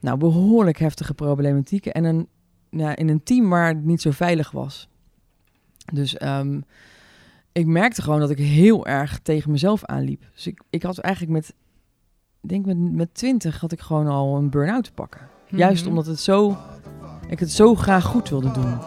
nou, behoorlijk heftige problematieken. En een, ja, in een team waar het niet zo veilig was. Dus ehm, ik merkte gewoon dat ik heel erg tegen mezelf aanliep. Dus ik, ik had eigenlijk met, ik denk met, met 20 had ik gewoon al een burn-out te pakken. Juist Mhm. omdat het zo, ik het zo graag goed wilde doen.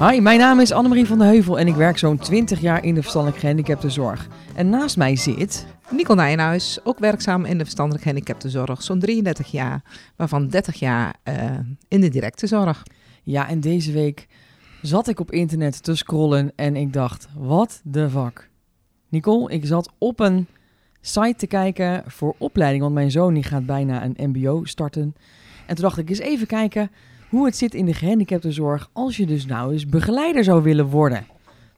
Hi, mijn naam is Annemarie van de Heuvel en ik werk zo'n 20 jaar in de verstandelijk gehandicaptenzorg. En naast mij zit... Nicole Nijenhuis, ook werkzaam in de verstandelijk gehandicaptenzorg, zo'n 33 jaar, waarvan 30 jaar eh, in de directe zorg. Ja, en deze week zat ik op internet te scrollen en ik dacht, wat de fuck. Nicole, ik zat op een site te kijken voor opleiding, want mijn zoon die gaat bijna een mbo starten. En toen dacht ik eens even kijken hoe het zit in de gehandicaptenzorg als je dus nou eens begeleider zou willen worden.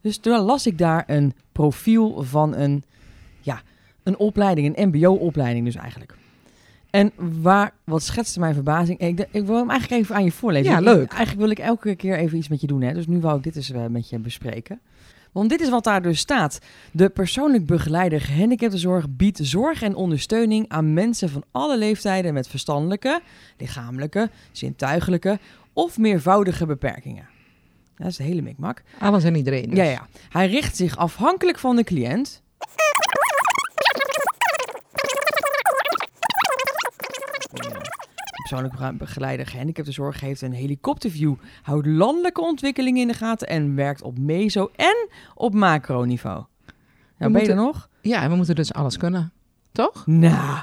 Dus toen las ik daar een profiel van een, ja, een opleiding, een mbo-opleiding dus eigenlijk. En waar, wat schetste mijn verbazing? Ik, ik wil hem eigenlijk even aan je voorlezen. Ja, Ik- leuk. eigenlijk wil ik elke keer even iets met je doen. Hè? Dus nu wou ik dit eens eh, met je bespreken. Want dit is wat daar dus staat. De persoonlijk begeleider gehandicaptenzorg biedt zorg en ondersteuning aan mensen van alle leeftijden met verstandelijke, lichamelijke, zintuigelijke of meervoudige beperkingen. Dat is de hele mikmak. Alles en iedereen. dus. Ja, ja. Hij richt zich afhankelijk van de cliënt. Persoonlijk begeleider gehandicaptenzorg heeft een helikopterview, houdt landelijke ontwikkelingen in de gaten en werkt op meso- en op macroniveau. Nou, ben je er nog? Ja, en we moeten dus alles kunnen. Toch? Nou.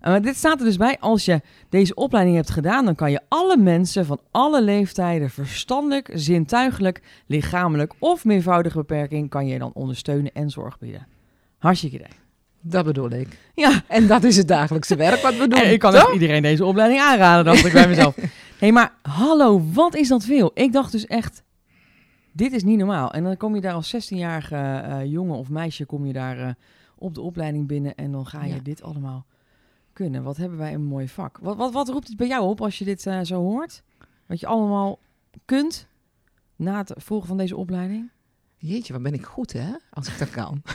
Maar dit staat er dus bij. Als je deze opleiding hebt gedaan, dan kan je alle mensen van alle leeftijden verstandelijk, zintuigelijk, lichamelijk of meervoudige beperking kan je dan ondersteunen en zorg bieden. Hartstikke idee. Dat bedoel ik. Ja, En dat is het dagelijkse werk wat we doen. en ik kan echt iedereen deze opleiding aanraden, dacht ik bij mezelf. hey, maar hallo, wat is dat veel? Ik dacht dus echt, dit is niet normaal. En dan kom je daar als 16-jarige eh, jongen of meisje, kom je daar eh, op de opleiding binnen en dan ga je Ja. dit allemaal kunnen. Wat hebben wij een mooi vak. Wat, wat, wat roept het bij jou op als je dit eh, zo hoort? Wat je allemaal kunt na het volgen van deze opleiding? Jeetje, wat ben ik goed, hè? Als ik dat kan.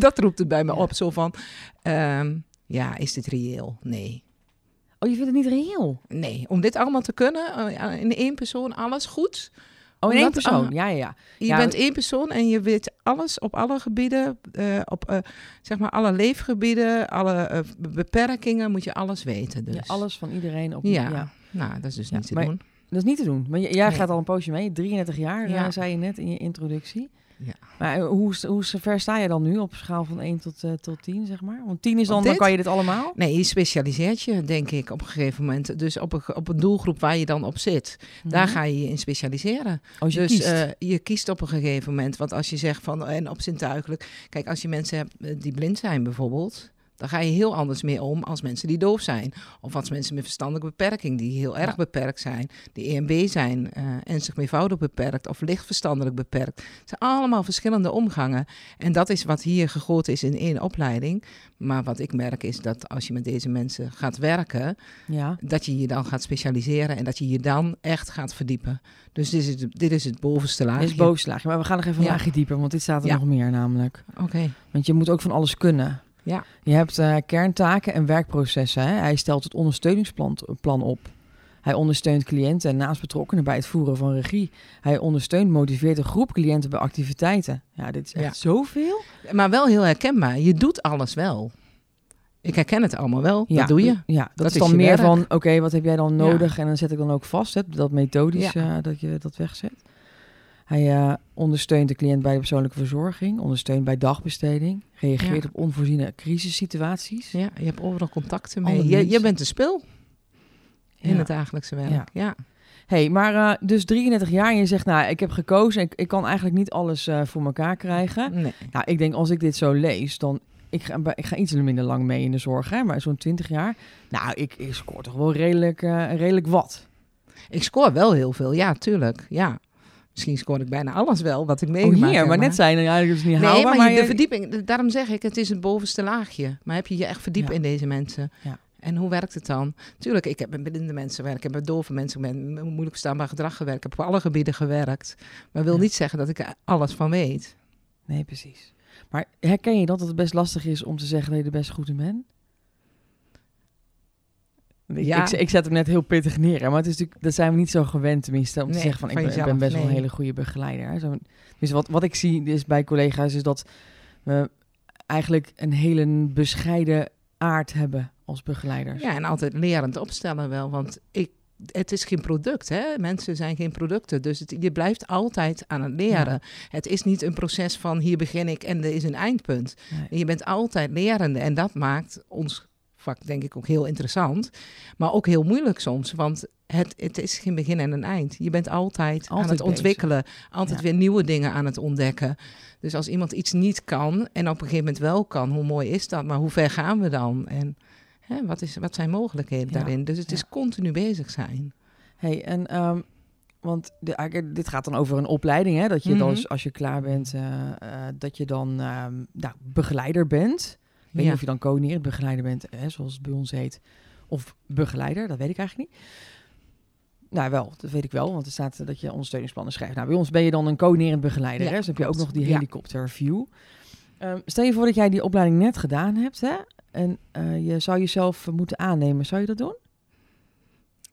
dat roept het bij me op. Zo van, ehm, ja, is dit reëel? Nee. Oh, je vindt het niet reëel? Nee, om dit allemaal te kunnen, eh, in één persoon, alles goed. Oh, in één Omdat- persoon? ah. Ja, ja, ja. Je Ja, bent één persoon en je weet alles op alle gebieden, eh, op eh, zeg maar alle leefgebieden, alle beperkingen, moet je alles weten. Dus. Ja, alles van iedereen. Op, Ja. ja. Nou, dat is dus niet te maar- doen. Dat is niet te doen. Maar jij Nee. gaat al een poosje mee. 33 jaar, Ja. zei je net in je introductie. Ja. Maar eh, hoe, hoe ver sta je dan nu op schaal van 1 tot, eh, tot 10, zeg maar? Want 10 is dan, dan kan je dit allemaal? Nee, je specialiseert je, denk ik, op een gegeven moment. Dus op een, op een doelgroep waar je dan op zit. Daar Mhm. ga je je in specialiseren. Als je dus kiest. eh, je kiest op een gegeven moment. Want als je zegt van, en op zintuigelijk. Kijk, als je mensen hebt die blind zijn bijvoorbeeld. Dan ga je heel anders mee om als mensen die doof zijn. Of als mensen met verstandelijke beperking, die heel erg beperkt zijn. Die EMB zijn en zich meervoudig beperkt of licht verstandelijk beperkt. Het zijn allemaal verschillende omgangen. En dat is wat hier gegoten is in één opleiding. Maar wat ik merk is dat als je met deze mensen gaat werken, ja. dat je je dan gaat specialiseren en dat je je dan echt gaat verdiepen. Dus dit is het, dit is het bovenste laagje. Dit is bovenslaagje. Maar we gaan nog even een Ja. laagje dieper, want dit staat er Ja. nog meer namelijk. Oké. Want je moet ook van alles kunnen. Ja. Je hebt eh, kerntaken en werkprocessen. Hè? Hij stelt het ondersteuningsplan plan op. Hij ondersteunt cliënten en naastbetrokkenen bij het voeren van regie. Hij ondersteunt, motiveert een groep cliënten bij activiteiten. Ja, dit is echt Ja. zoveel. Maar wel heel herkenbaar. Je doet alles wel. Ik herken het allemaal wel. Ja, dat doe je. Ja, dat, Dat is dan meer werk. van, oké, wat heb jij dan Ja. nodig? En dan zet ik dan ook vast, hè, dat methodisch Ja. eh, dat je dat wegzet. Hij eh, ondersteunt de cliënt bij de persoonlijke verzorging, ondersteunt bij dagbesteding, reageert Ja. op onvoorziene crisissituaties. Ja, je hebt overal contacten mee. Je, je bent een spil in Ja. het dagelijkse werk. Ja. Ja. hey, maar eh, dus 33 jaar en je zegt, nou, ik heb gekozen, ik, ik kan eigenlijk niet alles eh, voor elkaar krijgen. Nee. Nou, ik denk als ik dit zo lees, dan ik ga, ik ga iets minder lang mee in de zorg, hè, maar zo'n 20 jaar. Nou, ik, ik scoor toch wel redelijk, redelijk wat. Ik scoor wel heel veel. Ja, tuurlijk. Ja. Misschien scoor ik bijna alles wel wat ik Oh, meegemaakt hier, maar net zijn er eigenlijk dus niet Nee, haalbaar. maar, je, de verdieping, daarom zeg ik, het is het bovenste laagje. Maar heb je je echt verdiept Ja. in deze mensen? Ja. En hoe werkt het dan? Tuurlijk, ik heb met blinde mensen gewerkt, ik heb met dove mensen gewerkt, met moeilijk verstaanbaar gedrag gewerkt, ik heb op alle gebieden gewerkt. Maar wil Ja. niet zeggen dat ik er alles van weet. Nee, precies. Maar herken je dat het best lastig is om te zeggen dat je er best goed in bent? Ik, Ja. ik, ik zet hem net heel pittig neer, maar het is natuurlijk, dat zijn we niet zo gewend tenminste, om te zeggen van, ik van ben, ik ben jezelf, best wel een hele goede begeleider. Zo, dus wat, wat ik zie is bij collega's is dat we eigenlijk een hele bescheiden aard hebben als begeleiders. Ja, en altijd lerend opstellen wel. Want ik, het is geen product, hè? Mensen zijn geen producten. Dus het, je blijft altijd aan het leren. Het is niet een proces van hier begin ik en er is een eindpunt. Nee. Je bent altijd lerende. En dat maakt ons denk ik ook heel interessant. Maar ook heel moeilijk soms. Want het, het is geen begin en een eind. Je bent altijd, aan het bezig. ontwikkelen. Altijd Ja. weer nieuwe dingen aan het ontdekken. Dus als iemand iets niet kan en op een gegeven moment wel kan, hoe mooi is dat? Maar hoe ver gaan we dan? En hè, wat, is, wat zijn mogelijkheden Ja. daarin? Dus het Ja. is continu bezig zijn. Hey, en ehm, want de, eigenlijk, dit gaat dan over een opleiding, hè? Dat je dan, Mhm. als- als je klaar bent, eh, eh, dat je dan ehm, nou, begeleider bent. Weet niet of je dan coördinerend begeleider bent, hè, zoals het bij ons heet, of begeleider, dat weet ik eigenlijk niet. Nou, wel, dat weet ik wel, want er staat dat je ondersteuningsplannen schrijft. Nou, bij ons ben je dan een coördinerend begeleider, Ja, hè? Dus heb je ook nog die helikopterview. Ehm, stel je voor dat jij die opleiding net gedaan hebt, hè? En eh, je zou jezelf moeten aannemen. Zou je dat doen?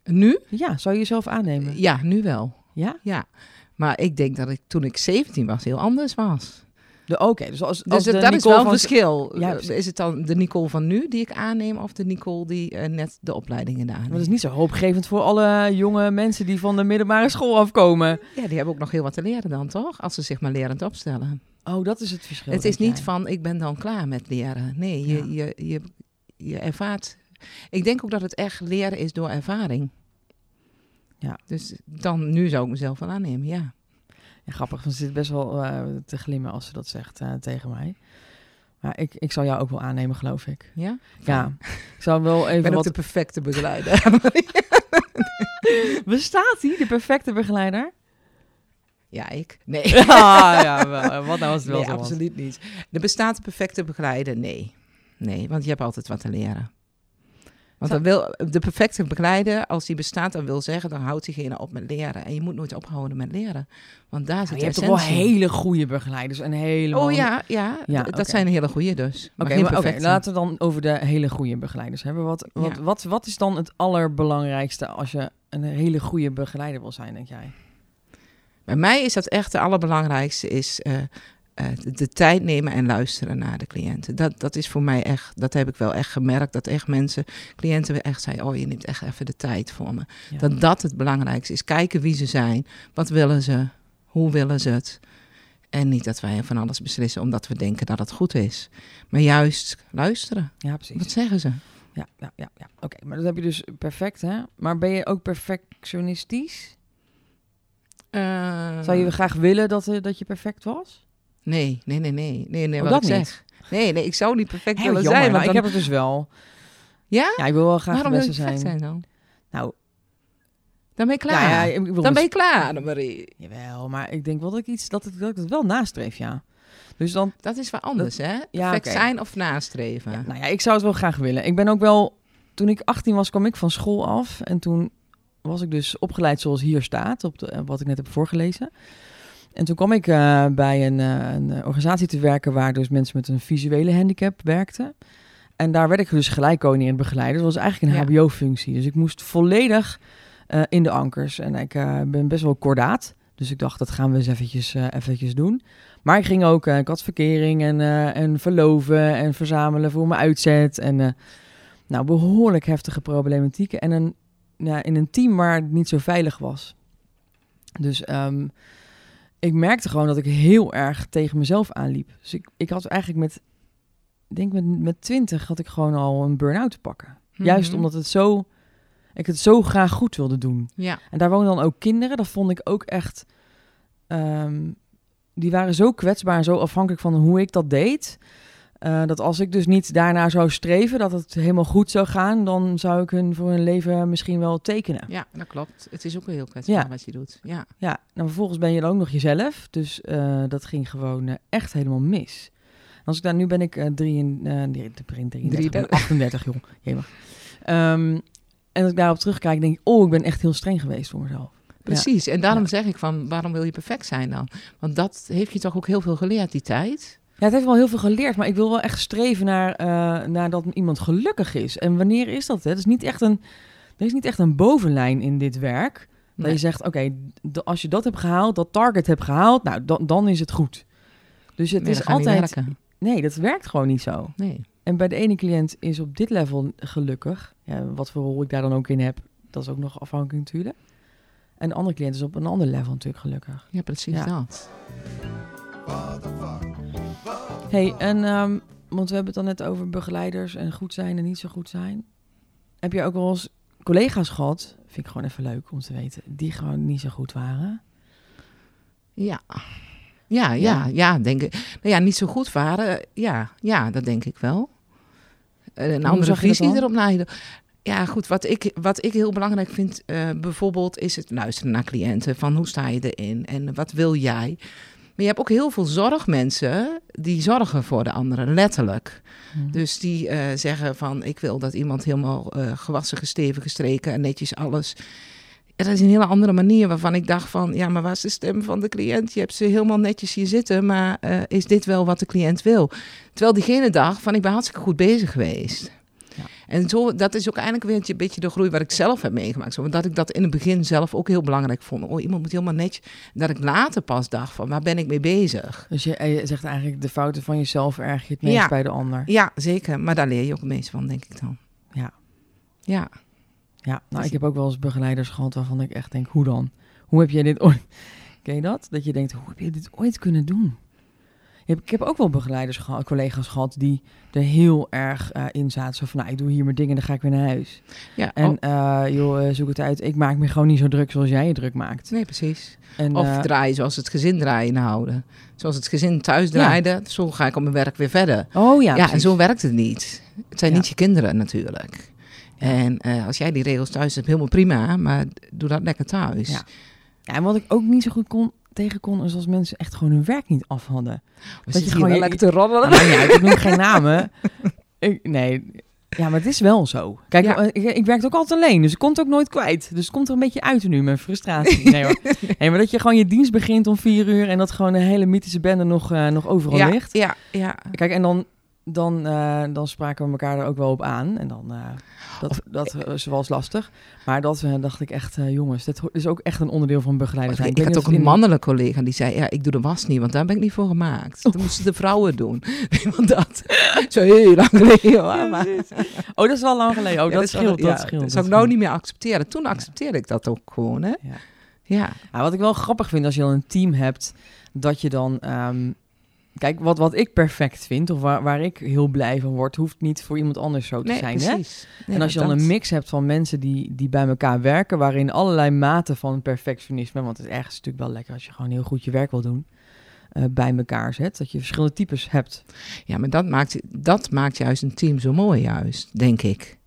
Nu? Ja, zou je jezelf aannemen? Ja, nu wel. Ja? Ja. Maar ik denk dat ik toen ik 17 was heel anders was. Oké, dus als, Dus als het- de dat is wel een verschil. Ja, Eh, is het dan de Nicole van nu die ik aanneem of de Nicole die eh, net de opleiding gedaan heeft? dat is niet zo hoopgevend voor alle jonge mensen die van de middelbare school afkomen. Ja, die hebben ook nog heel wat te leren dan, toch? Als ze zich maar lerend opstellen. Oh, dat is het verschil. het is niet jij. van, ik ben dan klaar met leren. Nee, je, Ja. je, je, je ervaart... Ik denk ook dat het echt leren is door ervaring. Ja. Dus dan, nu zou ik mezelf wel aannemen, ja. Ja, grappig, ze zit best wel eh, te glimmen als ze dat zegt eh, tegen mij. Maar ik, ik zou jou ook wel aannemen, geloof ik. Ja? Ja, ik zou wel Ik even ben wat... de perfecte begeleider. Bestaat die, de perfecte begeleider? ja, ik? Nee. ah, ja, wel, wat nou als het wel nee, zo was. absoluut niet. Er bestaat een perfecte begeleider? Nee. Nee, want je hebt altijd wat te leren. Want dan wil, de perfecte begeleider, als die bestaat, dan wil zeggen, dan houdt diegene op met leren. En je moet nooit ophouden met leren. Want daar zit je hebt toch wel hele goede begeleiders en helemaal... Oh ja, ja, Ja, dat zijn hele goede dus. Oké, maar laten we dan over de hele goede begeleiders hebben. Wat, wat, Ja. wat, wat is dan het allerbelangrijkste als je een hele goede begeleider wil zijn, denk jij? Bij mij is dat echt het allerbelangrijkste, is eh, eh, de, de tijd nemen en luisteren naar de cliënten. Dat, dat is voor mij echt, dat heb ik wel echt gemerkt, dat echt mensen, cliënten echt zeiden, oh je neemt echt even de tijd voor me. Ja. Dat dat het belangrijkste is. Kijken wie ze zijn, wat willen ze, hoe willen ze het. En niet dat wij van alles beslissen omdat we denken dat het goed is. Maar juist luisteren. Ja, precies. Wat zeggen ze? Ja, ja, ja, ja. oké. Maar dat heb je dus perfect, hè? Maar ben je ook perfectionistisch? Eh, Zou je graag willen dat, eh, dat je perfect was? Nee, nee, nee, nee. nee, nee Oh, wat dat ik niet? zeg. Nee, nee, ik zou niet perfect Heel willen jammer, zijn. maar Want ik heb het dus wel. Ja? Ja, ik wil wel graag Waarom de wil je beste zijn. zijn dan? Nou, Dan ben je klaar. nou ja, ik wil dan ben je klaar, Annemarie. Jawel, maar ik denk wel dat ik iets dat ik, dat ik het wel nastreef, ja. Dus dan, Dat is wel anders, hè? Ja, Perfect zijn of nastreven. ja, nou ja, ik zou het wel graag willen. Ik ben ook wel, toen ik 18 was, kwam ik van school af en toen was ik dus opgeleid zoals hier staat, op de, wat ik net heb voorgelezen. En toen kwam ik eh, bij een, eh, een organisatie te werken waar dus mensen met een visuele handicap werkten. En daar werd ik dus gelijk coördinerend begeleider. Dat was eigenlijk een Ja. hbo-functie. Dus ik moest volledig eh, in de ankers. En ik ben best wel kordaat. Dus ik dacht, dat gaan we eens eventjes, eventjes doen. Maar ik ging ook, ik had verkering en, en verloven en verzamelen voor mijn uitzet. En nou, behoorlijk heftige problematieken. En een, ja, in een team waar het niet zo veilig was. Dus ehm, ik merkte gewoon dat ik heel erg tegen mezelf aanliep. Dus ik, ik had eigenlijk met, ik denk met, met 20 had ik gewoon al een burn-out te pakken. Juist Mhm. omdat het zo, ik het zo graag goed wilde doen. Ja, En daar woonden dan ook kinderen. Dat vond ik ook echt. ehm, die waren zo kwetsbaar en zo afhankelijk van hoe ik dat deed. Eh, dat als ik dus niet daarna zou streven, dat het helemaal goed zou gaan, dan zou ik hun voor hun leven misschien wel tekenen. ja, dat klopt. Het is ook heel kwetsbaar Ja. wat je doet. Ja. Ja, nou vervolgens ben je dan ook nog jezelf. Dus eh, dat ging gewoon eh, echt helemaal mis. Als ik daar, nu ben ik eh drie en, eh, nee, ik ben 33, ik ben 38, joh. Jemig. Ehm, en als ik daarop terugkijk, denk ik, oh, ik ben echt heel streng geweest voor mezelf. Precies. En daarom Ja. zeg ik van, waarom wil je perfect zijn dan? Want dat heeft je toch ook heel veel geleerd, die tijd. Ja, het heeft wel heel veel geleerd, maar ik wil wel echt streven naar, eh, naar dat iemand gelukkig is. En wanneer is dat? Hè? Het is niet echt een, er is niet echt een bovenlijn in dit werk. Dat Nee. je zegt, oké, d- als je dat hebt gehaald, dat target hebt gehaald, nou, dan, dan is het goed. Dus het Nee, is altijd... Nee, dat werkt gewoon niet zo. Nee. En bij de ene cliënt is op dit level gelukkig. Ja, wat voor rol ik daar dan ook in heb, dat is ook nog afhankelijk natuurlijk. En de andere cliënt is op een ander level natuurlijk gelukkig. Ja, precies Ja. dat. Hey, en ehm, want we hebben het dan net over begeleiders en goed zijn en niet zo goed zijn. Heb je ook wel eens collega's gehad, vind ik gewoon even leuk om te weten, die gewoon niet zo goed waren? Ja. Ja, ja, Ja. ja, denk ik. Nou ja, niet zo goed waren. Ja, ja, dat denk ik wel. Een andere visie erop na. Ja, goed. Wat ik, wat ik heel belangrijk vind, eh, bijvoorbeeld, is het luisteren naar cliënten. Van hoe sta je erin en wat wil jij? Maar je hebt ook heel veel zorgmensen die zorgen voor de anderen, letterlijk. Hm. Dus die eh, zeggen van, ik wil dat iemand helemaal eh, gewassen, gesteven, gestreken en netjes alles. Dat is een hele andere manier waarvan ik dacht van, ja, maar waar is de stem van de cliënt? Je hebt ze helemaal netjes hier zitten, maar eh, is dit wel wat de cliënt wil? Terwijl diegene dacht van, ik ben hartstikke goed bezig geweest. En zo, dat is ook eigenlijk weer een beetje de groei wat ik zelf heb meegemaakt. Zo, dat ik dat in het begin zelf ook heel belangrijk vond. Oh, iemand moet helemaal netjes. Dat ik later pas dacht van, waar ben ik mee bezig? Dus je, eh, je zegt eigenlijk de fouten van jezelf erg je het meest Ja. bij de ander. Ja, zeker. Maar daar leer je ook het meest van, denk ik dan. Ja. Ja. Ja, nou, Dus- ik heb ook wel eens begeleiders gehad waarvan ik echt denk, hoe dan? Hoe heb jij dit ooit... Ken je dat? Dat je denkt, hoe heb je dit ooit kunnen doen? Ik heb ook wel begeleiders gehad, collega's gehad die er heel erg eh, in zaten. Zo van, nou, ik doe hier mijn dingen, dan ga ik weer naar huis. ja. En oh, eh, joh, eh, zoek het uit. Ik maak me gewoon niet zo druk zoals jij je druk maakt. nee, precies. En, Of eh, draaien zoals het gezin draaien houden. Zoals het gezin thuis draaide, zo ga ik op mijn werk weer verder. oh ja, Ja, en zo werkt het niet. Het zijn Ja. niet je kinderen natuurlijk. En als jij die regels thuis hebt, helemaal prima, maar doe dat lekker thuis. Ja, en wat ik ook niet zo goed kon, tegen kon, is als mensen echt gewoon hun werk niet af hadden. We je gewoon je- lekker te roddelen. Nou, niet uit, ik noem geen namen. Ik, nee, ja, maar het is wel zo. Kijk, Ja. eh, ik, ik werk ook altijd alleen, dus ik kon het ook nooit kwijt. Dus het komt er een beetje uit nu, mijn frustratie. Nee, hoor. nee, maar dat je gewoon je dienst begint om vier uur en dat gewoon een hele mythische bende nog, eh, nog overal ja, ligt. ja, ja. Kijk, en dan, dan, eh, dan spraken we elkaar er ook wel op aan. En dan, eh, dat, dat eh, is wel eens lastig. Maar dat eh, dacht ik echt, jongens, dit ho- is ook echt een onderdeel van begeleiden zijn. Ik, weet had ook een in- mannelijke collega die zei, ja, ik doe de was niet, want daar ben ik niet voor gemaakt. Dat moesten de vrouwen doen. Want dat, zo heel lang geleden. hoor, maar- Oh, dat is wel lang geleden. Oh, Ja, dat scheelt, ja, dat scheelt. Dat dat zou ik nou niet meer accepteren. Toen accepteerde ik dat ook gewoon, hè. Ja. Ja, Ja, wat ik wel grappig vind als je dan een team hebt, dat je dan. ehm, kijk, wat, wat ik perfect vind, of waar, waar ik heel blij van word, hoeft niet voor iemand anders zo te nee, zijn. Hè? precies. Nee, en als je dan dat- een mix hebt van mensen die, die bij elkaar werken, waarin allerlei maten van perfectionisme, want het is ergens natuurlijk wel lekker als je gewoon heel goed je werk wil doen, eh, bij elkaar zet. Dat je verschillende types hebt. Ja, maar dat maakt, dat maakt juist een team zo mooi, juist, denk ik.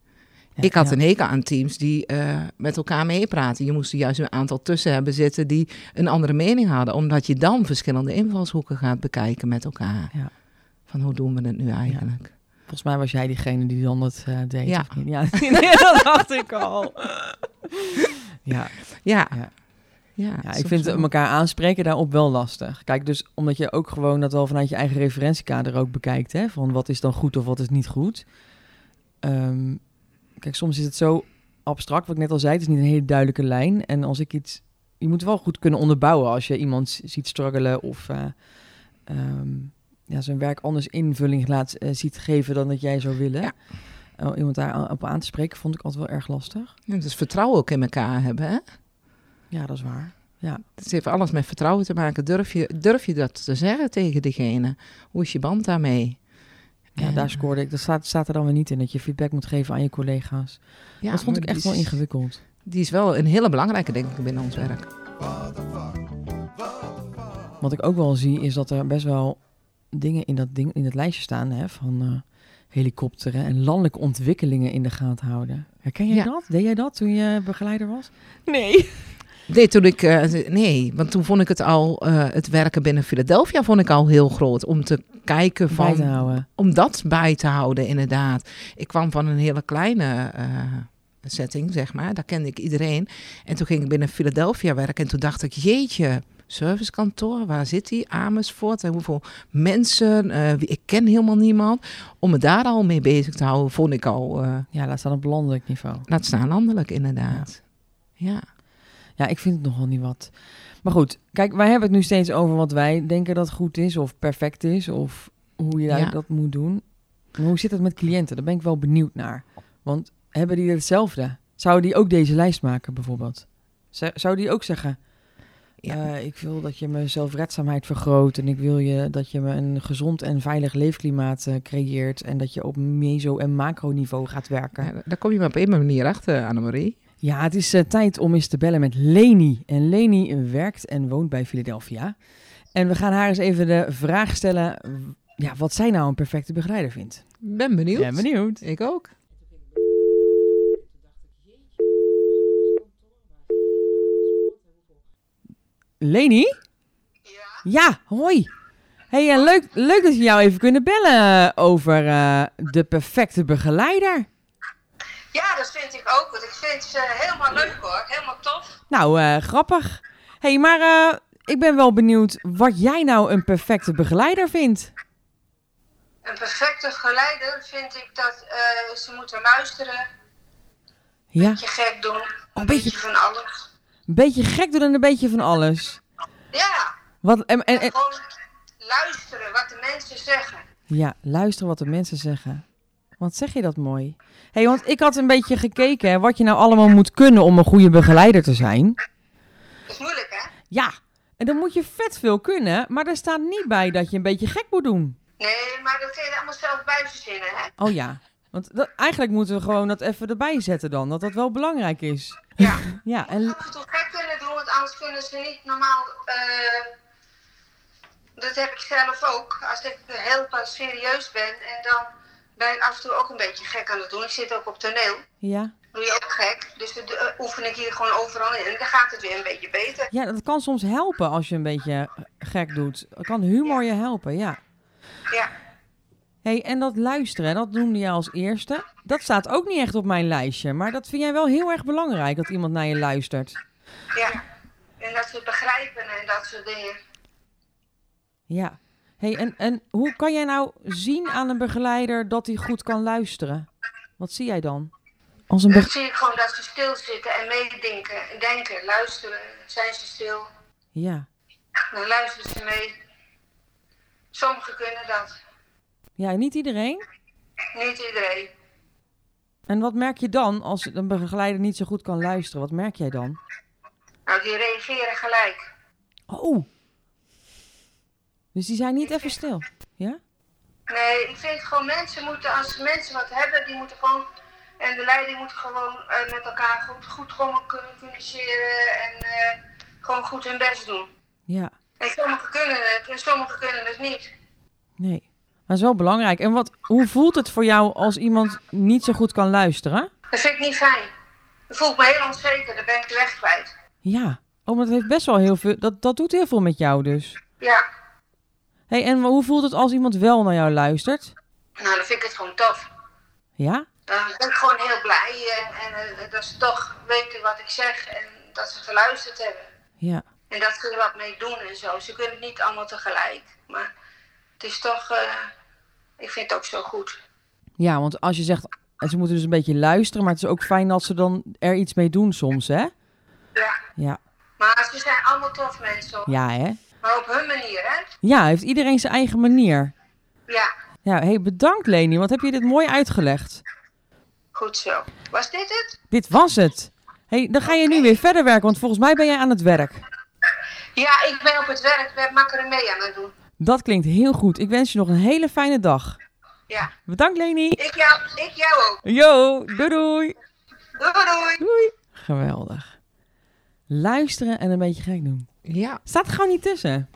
Ik had een hekel aan teams die eh, met elkaar meepraten. Je moest er juist een aantal tussen hebben zitten die een andere mening hadden. Omdat je dan verschillende invalshoeken gaat bekijken met elkaar. Ja. Van hoe doen we het nu eigenlijk? Volgens mij was jij diegene die dan dat eh, deed. Ja. Ja, dat dacht ik al. Ja, Ja, Ja. ja. Ja, ik vind wel. elkaar aanspreken daarop wel lastig. Kijk, dus omdat je ook gewoon dat wel vanuit je eigen referentiekader ook bekijkt, hè? Van wat is dan goed of wat is niet goed. Ehm, kijk, soms is het zo abstract, wat ik net al zei, het is niet een hele duidelijke lijn. En als ik iets, je moet wel goed kunnen onderbouwen als je iemand ziet struggelen of eh, ehm, ja, zijn werk anders invulling laat eh, ziet geven dan dat jij zou willen. Ja. Oh, iemand daar op aan te spreken vond ik altijd wel erg lastig. Ja, dus vertrouwen ook in elkaar hebben. Hè? Ja, dat is waar. Ja. Het heeft alles met vertrouwen te maken. Durf je, durf je dat te zeggen tegen diegene? Hoe is je band daarmee? Ja, En, daar scoorde ik. Dat staat, staat er dan weer niet in dat je feedback moet geven aan je collega's. ja, dat vond ik echt wel is- ingewikkeld. Die is wel een hele belangrijke, denk ik, binnen ons werk. Wat ik ook wel zie is dat er best wel dingen in dat, ding, in dat lijstje staan hè, van eh, helikopteren en landelijke ontwikkelingen in de gaten houden. Herken jij Ja. dat? Deed jij dat toen je begeleider was? Nee. Nee, toen ik, eh, nee, want toen vond ik het al, eh, het werken binnen Philadelphia vond ik al heel groot. Om te kijken van, te om dat bij te houden, inderdaad. Ik kwam van een hele kleine eh, setting, zeg maar. Daar kende ik iedereen. En toen ging ik binnen Philadelphia werken. En toen dacht ik, jeetje, servicekantoor, waar zit die? Amersfoort. En hoeveel mensen? wie- ik ken helemaal niemand. Om me daar al mee bezig te houden, vond ik al, Ja, laat staan op landelijk niveau. laat staan landelijk inderdaad. Ja. Ja, ik vind het nog wel niet wat. Maar goed, kijk, wij hebben het nu steeds over wat wij denken dat goed is of perfect is of hoe je Ja. dat moet doen. Maar hoe zit het met cliënten? Daar ben ik wel benieuwd naar. Want hebben die hetzelfde? Zouden die ook deze lijst maken bijvoorbeeld? Zou die ook zeggen, Ja. eh, ik wil dat je mijn zelfredzaamheid vergroot en ik wil je dat je me een gezond en veilig leefklimaat eh, creëert en dat je op meso- en macroniveau gaat werken? Ja, daar kom je maar op een manier achter, Annemarie. Ja, het is eh, tijd om eens te bellen met Leni. En Leni werkt en woont bij Philadelphia. En we gaan haar eens even de vraag stellen ja, wat zij nou een perfecte begeleider vindt. Ben benieuwd. Ben benieuwd. Ik ook. Leni? Ja, Ja, hoi. Hey, en leuk, leuk dat we jou even kunnen bellen over eh, de perfecte begeleider. Ja, dat vind ik ook. Want ik vind ze helemaal leuk hoor. Helemaal tof. Nou, eh, grappig. hey, maar eh, ik ben wel benieuwd wat jij nou een perfecte begeleider vindt. Een perfecte geleider vind ik dat eh, ze moeten luisteren. Een Ja, beetje gek doen. Een een beetje beetje- van alles. een beetje gek doen en een beetje van alles. Ja, Wat, en, en, en- gewoon luisteren wat de mensen zeggen. Ja, luisteren wat de mensen zeggen. Wat zeg je dat mooi? hey, want ik had een beetje gekeken hè, wat je nou allemaal moet kunnen om een goede begeleider te zijn. Dat is moeilijk hè? Ja, en dan moet je vet veel kunnen, maar er staat niet bij dat je een beetje gek moet doen. Nee, maar dat kun je allemaal zelf bij verzinnen hè? Oh ja, want dat, eigenlijk moeten we gewoon dat even erbij zetten dan, dat dat wel belangrijk is. Ja. Ja, en Af en toe gek kunnen doen, want anders kunnen ze niet normaal... eh, dat heb ik zelf ook. Als ik heel serieus ben en dan ben ik af en toe ook een beetje gek aan het doen. Ik zit ook op toneel. ja. doe je ook gek. Dus dat eh, oefen ik hier gewoon overal in. En dan gaat het weer een beetje beter. ja, dat kan soms helpen als je een beetje gek doet. Kan humor je helpen, ja. Ja. hey, en dat luisteren, dat noemde je als eerste. Dat staat ook niet echt op mijn lijstje, maar dat vind jij wel heel erg belangrijk dat iemand naar je luistert. ja. En dat ze het begrijpen en dat soort dingen. Ja. Hey, en, en hoe kan jij nou zien aan een begeleider dat hij goed kan luisteren? Wat zie jij dan? Als een Dan zie ik gewoon dat ze stilzitten en meedenken. Denken, luisteren. Zijn ze stil? ja. Dan luisteren ze mee. Sommigen kunnen dat. ja, niet iedereen. Niet iedereen. En wat merk je dan als een begeleider niet zo goed kan luisteren? Wat merk jij dan? Nou, die reageren gelijk. Oh. Dus die zijn niet even stil. Ja? Nee, ik vind gewoon mensen moeten, als mensen wat hebben, die moeten gewoon, en de leiding moet gewoon eh, met elkaar goed, goed kunnen communiceren en eh, gewoon goed hun best doen. Ja. En sommigen kunnen het en sommigen kunnen het niet. Nee. Maar het is wel belangrijk. En wat, hoe voelt het voor jou als iemand niet zo goed kan luisteren? Dat vind ik niet fijn. Ik voel me heel onzeker, dan ben ik de weg kwijt. Ja. Oh, maar dat heeft best wel heel veel. Dat, dat doet heel veel met jou dus. Ja, Hey, en hoe voelt het als iemand wel naar jou luistert? nou dan vind ik het gewoon tof. Ja? Dan ben ik gewoon heel blij en, en eh, dat ze toch weten wat ik zeg en dat ze geluisterd hebben. Ja. En dat ze er wat mee doen en zo. Ze kunnen het niet allemaal tegelijk. Maar het is toch, eh, ik vind het ook zo goed. Ja, want als je zegt, ze moeten dus een beetje luisteren, maar het is ook fijn dat ze dan er iets mee doen soms, hè? Ja. Ja. Maar ze zijn allemaal tof mensen. hoor. Ja, hè? Maar op hun manier, hè? Ja, heeft iedereen zijn eigen manier. Ja, Ja, hey, bedankt Leni, wat heb je dit mooi uitgelegd. goed zo. Was dit het? Dit was het. hey, dan ga je nu weer verder werken, want volgens mij ben jij aan het werk. Ja, ik ben op het werk. Ben macramee aan het doen. Dat klinkt heel goed. Ik wens je nog een hele fijne dag. Ja. Bedankt Leni. Ik jou, ik jou ook. Yo, doei doei. Doei doei. Doei. Geweldig. Luisteren en een beetje gek doen. Ja. Staat er gewoon niet tussen.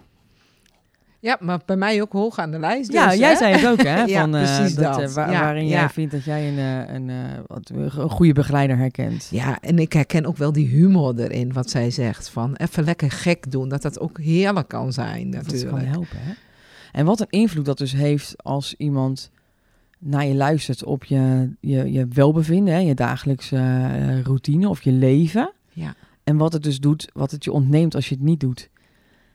ja, maar bij mij ook hoog aan de lijst. ja, dus, jij hè? zei het ook, hè? Ja, van, eh, precies dat, dat. eh, wa- Ja, waarin jij ja. vindt dat jij een, eh, een, wat, een goede begeleider herkent. Ja, en ik herken ook wel die humor erin, wat zij zegt. Van even lekker gek doen, dat dat ook heerlijk kan zijn Dat natuurlijk. kan helpen, hè? En wat een invloed dat dus heeft als iemand naar je luistert op je, je, je welbevinden, hè? je dagelijkse routine of je leven. Ja. En wat het dus doet, wat het je ontneemt als je het niet doet.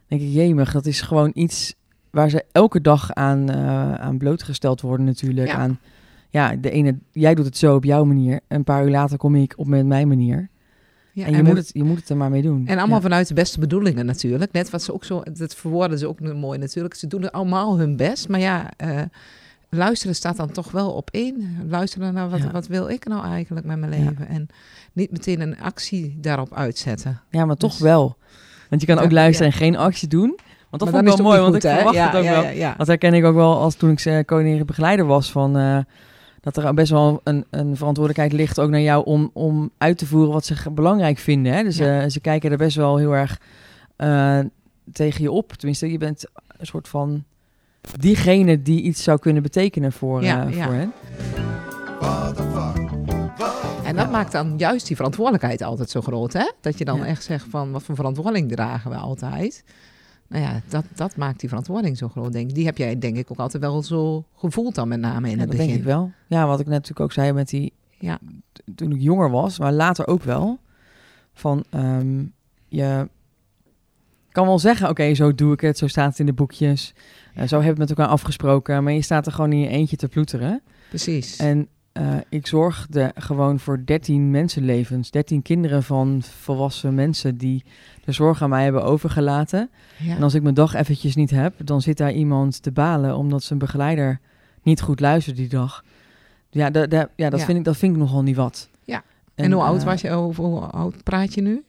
denk ik, jemig, dat is gewoon iets waar ze elke dag aan, eh, aan blootgesteld worden natuurlijk. Ja. Aan, ja, de ene, jij doet het zo op jouw manier. Een paar uur later kom ik op met mijn manier. Ja, en je, moet het, je moet het er maar mee doen. En allemaal Ja. vanuit de beste bedoelingen natuurlijk. Net wat ze ook zo, dat verwoorden ze ook mooi natuurlijk. Ze doen allemaal hun best. Maar ja, eh, luisteren staat dan toch wel op één. Luisteren naar wat, Ja. wat wil ik nou eigenlijk met mijn Ja. leven. En niet meteen een actie daarop uitzetten. Ja, maar toch Dus- wel. Want je kan ook luisteren en geen actie doen. Want dat maar vond ik wel mooi, want ik verwacht het ook wel. Dat herken ik ook wel als toen ik eh, koningin begeleider was van... eh, dat er best wel een, een verantwoordelijkheid ligt ook naar jou om, om uit te voeren wat ze belangrijk vinden. Hè? Dus eh, ze kijken er best wel heel erg tegen je op. Tenminste, je bent een soort van diegene die iets zou kunnen betekenen voor, Ja, eh, voor hen. En dat maakt dan juist die verantwoordelijkheid altijd zo groot, hè? Dat je dan echt zegt van, wat voor verantwoording dragen we altijd? Nou ja, dat, dat maakt die verantwoording zo groot, denk ik. Die heb jij denk ik ook altijd wel zo gevoeld dan met name in Ja, het dat begin. denk ik wel. Ja, wat ik net natuurlijk ook zei met die... Ja. Toen ik jonger was, maar later ook wel. Van, ehm, je kan wel zeggen, oké, zo doe ik het. Zo staat het in de boekjes. eh, zo heb ik met elkaar afgesproken. Maar je staat er gewoon in je eentje te ploeteren. Precies. En eh, ik zorgde gewoon voor 13 mensenlevens. 13 kinderen van volwassen mensen die de zorg aan mij hebben overgelaten. ja. En als ik mijn dag eventjes niet heb, dan zit daar iemand te balen omdat zijn begeleider niet goed luistert die dag. Ja, da, da- ja, dat, Ja. Vind ik, dat vind ik nogal niet wat. Ja. en, hoe oud eh, was je? Hoe, hoe oud praat je nu?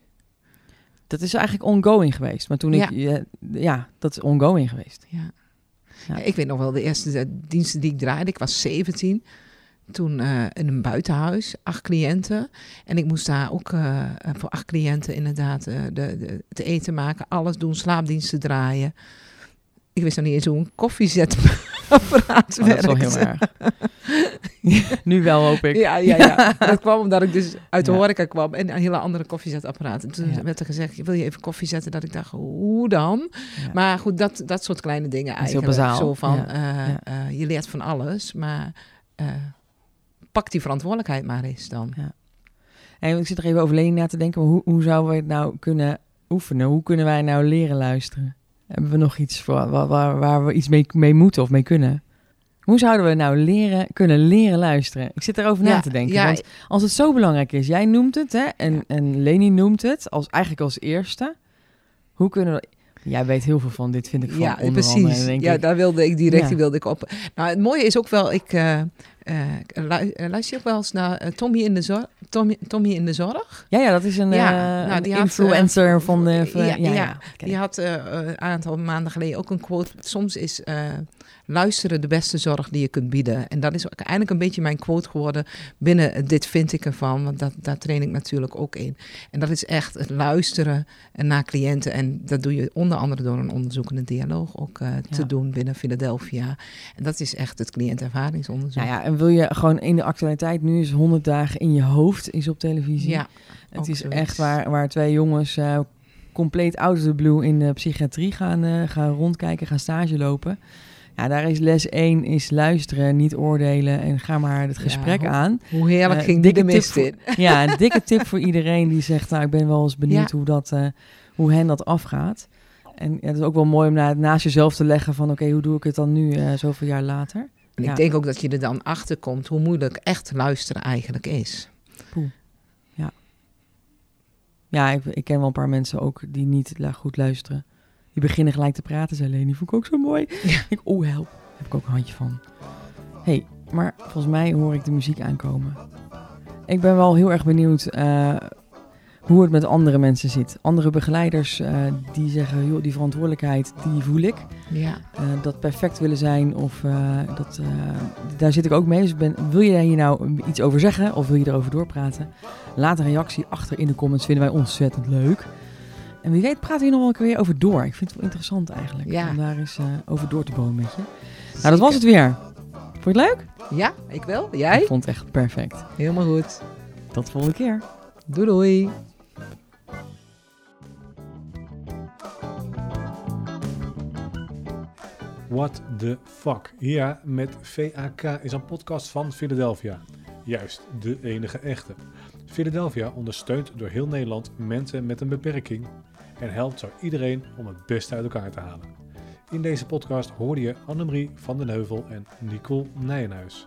Dat is eigenlijk ongoing geweest. Maar toen ik, ja, ja dat is ongoing geweest. Ja. Ik weet nog wel de eerste eh, diensten die ik draaide. Ik was 17. Toen eh, in een buitenhuis, acht cliënten. En ik moest daar ook eh, eh, voor acht cliënten inderdaad eh, de, de, te eten maken. Alles doen, slaapdiensten draaien. Ik wist nog niet eens hoe een koffiezetapparaat Oh, dat is wel heel erg. nu wel, hoop ik. Ja, ja, ja. Dat kwam omdat ik dus uit de Ja. horeca kwam en een hele andere koffiezetapparaat. En toen Ja. werd er gezegd, wil je even koffie zetten? Dat ik dacht, hoe dan? Ja. Maar goed, dat, dat soort kleine dingen heel eigenlijk. bazaal. Zo van, eh, eh, je leert van alles, maar eh, pak die verantwoordelijkheid maar eens dan. En ik zit er even over Leni na te denken. Hoe, hoe zouden we het nou kunnen oefenen? Hoe kunnen wij nou leren luisteren? Hebben we nog iets voor, waar, waar, waar we iets mee, mee moeten of mee kunnen? Hoe zouden we nou leren, kunnen leren luisteren? Ik zit erover na Ja, te denken. ja, want als het zo belangrijk is, jij noemt het, hè? En, en Leni noemt het als, eigenlijk als eerste. Hoe kunnen we... Jij weet heel veel van dit, vind ik van Ja, precies. andere, denk ja, ik. daar wilde ik direct die wilde ik op. Nou, het mooie is ook wel, ik eh, luister je ook wel eens naar eh, Tommy, in de zorg, Tommy, Tommy in de Zorg. Ja, ja, dat is een, Ja, eh, nou, een die had, influencer eh, van de... van- ja, ja, ja, Die had eh, eh, een aantal maanden geleden ook een quote. Soms is eh, luisteren de beste zorg die je kunt bieden. En dat is eigenlijk een beetje mijn quote geworden binnen dit vind ik ervan. Want dat, daar train ik natuurlijk ook in. En dat is echt het luisteren naar cliënten. En dat doe je onder andere door een onderzoekende dialoog ook eh, te Ja. doen binnen Philadelphia. En dat is echt het cliëntervaringsonderzoek. Nou ja, en wil je gewoon in de actualiteit, nu is 100 dagen in je hoofd, is op televisie. Ja, het is zoiets. echt waar, waar twee jongens eh, compleet out of the blue in de psychiatrie gaan, eh, gaan rondkijken, gaan stage lopen. Ja, daar is les 1 is luisteren, niet oordelen en ga maar het Ja, gesprek aan. Hoe heerlijk Eh, ging die de dikke mist in. Ja, een dikke tip voor iedereen die zegt, nou, ik ben wel eens benieuwd Ja. hoe, dat, eh, hoe hen dat afgaat. En ja, het is ook wel mooi om na, naast jezelf te leggen van, oké, hoe doe ik het dan nu, eh, zoveel jaar later? En Ja. ik denk ook dat je er dan achter komt hoe moeilijk echt luisteren eigenlijk is. Ja, ik, ik ken wel een paar mensen ook die niet goed luisteren. Die beginnen gelijk te praten, zei Leni. Vond ik ook zo mooi. Ja. Ik, oh help, daar heb ik ook een handje van. hey, maar volgens mij hoor ik de muziek aankomen. Ik ben wel heel erg benieuwd eh, hoe het met andere mensen zit. Andere begeleiders eh, die zeggen, joh, die verantwoordelijkheid, die voel ik. Ja. Eh, dat perfect willen zijn of dat, daar zit ik ook mee. Dus ben, wil je hier nou iets over zeggen of wil je erover doorpraten? Laat een reactie achter in de comments, vinden wij ontzettend leuk. En wie weet praten we hier nog wel een keer over door. Ik vind het wel interessant eigenlijk Ja. om daar eens eh, over door te bomen met je. Nou, dat was het weer. Vond je het leuk? Ja, ik wel. Ik Jij? vond het echt perfect. Helemaal goed. Tot de volgende keer. Doei doei. What the fuck? Ja, met VAK is een podcast van Philadelphia. Juist, de enige echte. Philadelphia ondersteunt door heel Nederland mensen met een beperking en helpt zo iedereen om het beste uit elkaar te halen. In deze podcast hoorde je Annemarie van den Heuvel en Nicole Nijenhuis.